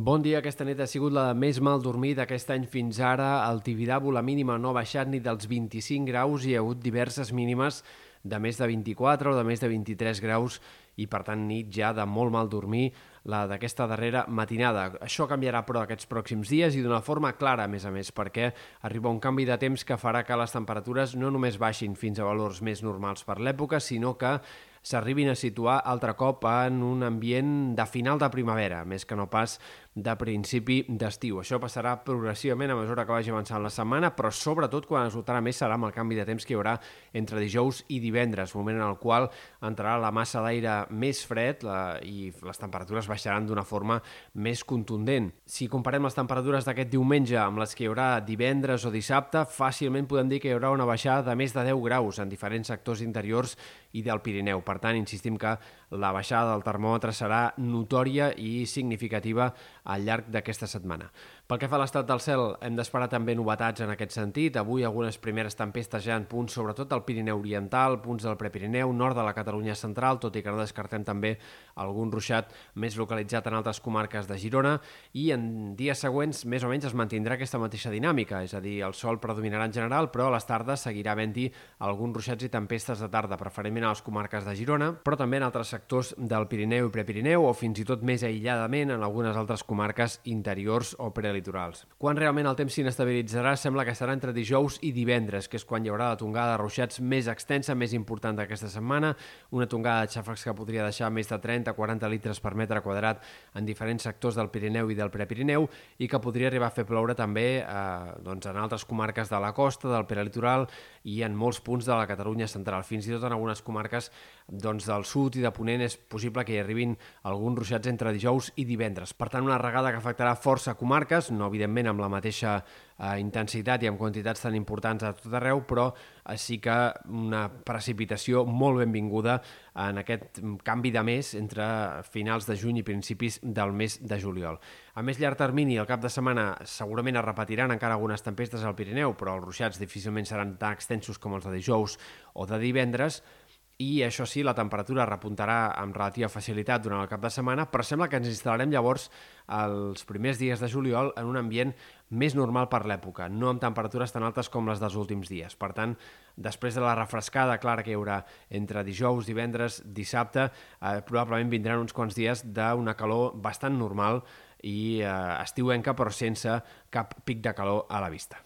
Bon dia. Aquesta nit ha sigut la més mal dormida aquest any fins ara. Al Tibidabo la mínima no ha baixat ni dels 25 graus i hi ha hagut diverses mínimes de més de 24 o de més de 23 graus i per tant nit ja de molt mal dormir la d'aquesta darrera matinada. Això canviarà però aquests pròxims dies i d'una forma clara, a més a més, perquè arriba un canvi de temps que farà que les temperatures no només baixin fins a valors més normals per l'època, sinó que s'arribin a situar altre cop en un ambient de final de primavera, més que no pas de principi d'estiu. Això passarà progressivament a mesura que vagi avançant la setmana, però sobretot quan es notarà més serà amb el canvi de temps que hi haurà entre dijous i divendres, moment en el qual entrarà la massa d'aire més fred la, i les temperatures baixaran d'una forma més contundent. Si comparem les temperatures d'aquest diumenge amb les que hi haurà divendres o dissabte, fàcilment podem dir que hi haurà una baixada de més de 10 graus en diferents sectors interiors i del Pirineu. Per tant, insistim que la baixada del termòmetre serà notòria i significativa al llarg d'aquesta setmana. Pel que fa a l'estat del cel, hem d'esperar també novetats en aquest sentit. Avui algunes primeres tempestes ja en punts, sobretot al Pirineu Oriental, punts del Prepirineu, nord de la Catalunya central, tot i que no descartem també algun ruixat més localitzat en altres comarques de Girona, i en dies següents més o menys es mantindrà aquesta mateixa dinàmica, és a dir, el sol predominarà en general, però a les tardes seguirà havent-hi alguns ruixats i tempestes de tarda, preferentment a les comarques de Girona, però també en altres sectors del Pirineu i Prepirineu, o fins i tot més aïlladament en algunes altres comarques interiors o prelitorals. Quan realment el temps s'inestabilitzarà sembla que serà entre dijous i divendres, que és quan hi haurà la tongada de ruixats més extensa, més important d'aquesta setmana, una tongada de xàfecs que podria deixar més de 30-40 litres per metre quadrat en diferents sectors del Pirineu i del Prepirineu i que podria arribar a fer ploure també eh, doncs en altres comarques de la costa, del prelitoral i en molts punts de la Catalunya central. Fins i tot en algunes comarques doncs, del sud i de Ponent és possible que hi arribin alguns ruixats entre dijous i divendres. Per tant, una regada que afectarà força comarques, no evidentment amb la mateixa eh, intensitat i amb quantitats tan importants a tot arreu, però eh, sí que una precipitació molt benvinguda en aquest canvi de mes entre finals de juny i principis del mes de juliol. A més llarg termini, el cap de setmana segurament es repetiran encara algunes tempestes al Pirineu, però els ruixats difícilment seran tan extensos com els de dijous o de divendres, i això sí, la temperatura repuntarà amb relativa facilitat durant el cap de setmana, però sembla que ens instal·larem llavors els primers dies de juliol en un ambient més normal per l'època, no amb temperatures tan altes com les dels últims dies. Per tant, després de la refrescada clara que hi haurà entre dijous, divendres, dissabte, eh, probablement vindran uns quants dies d'una calor bastant normal i eh, estiuenca, però sense cap pic de calor a la vista.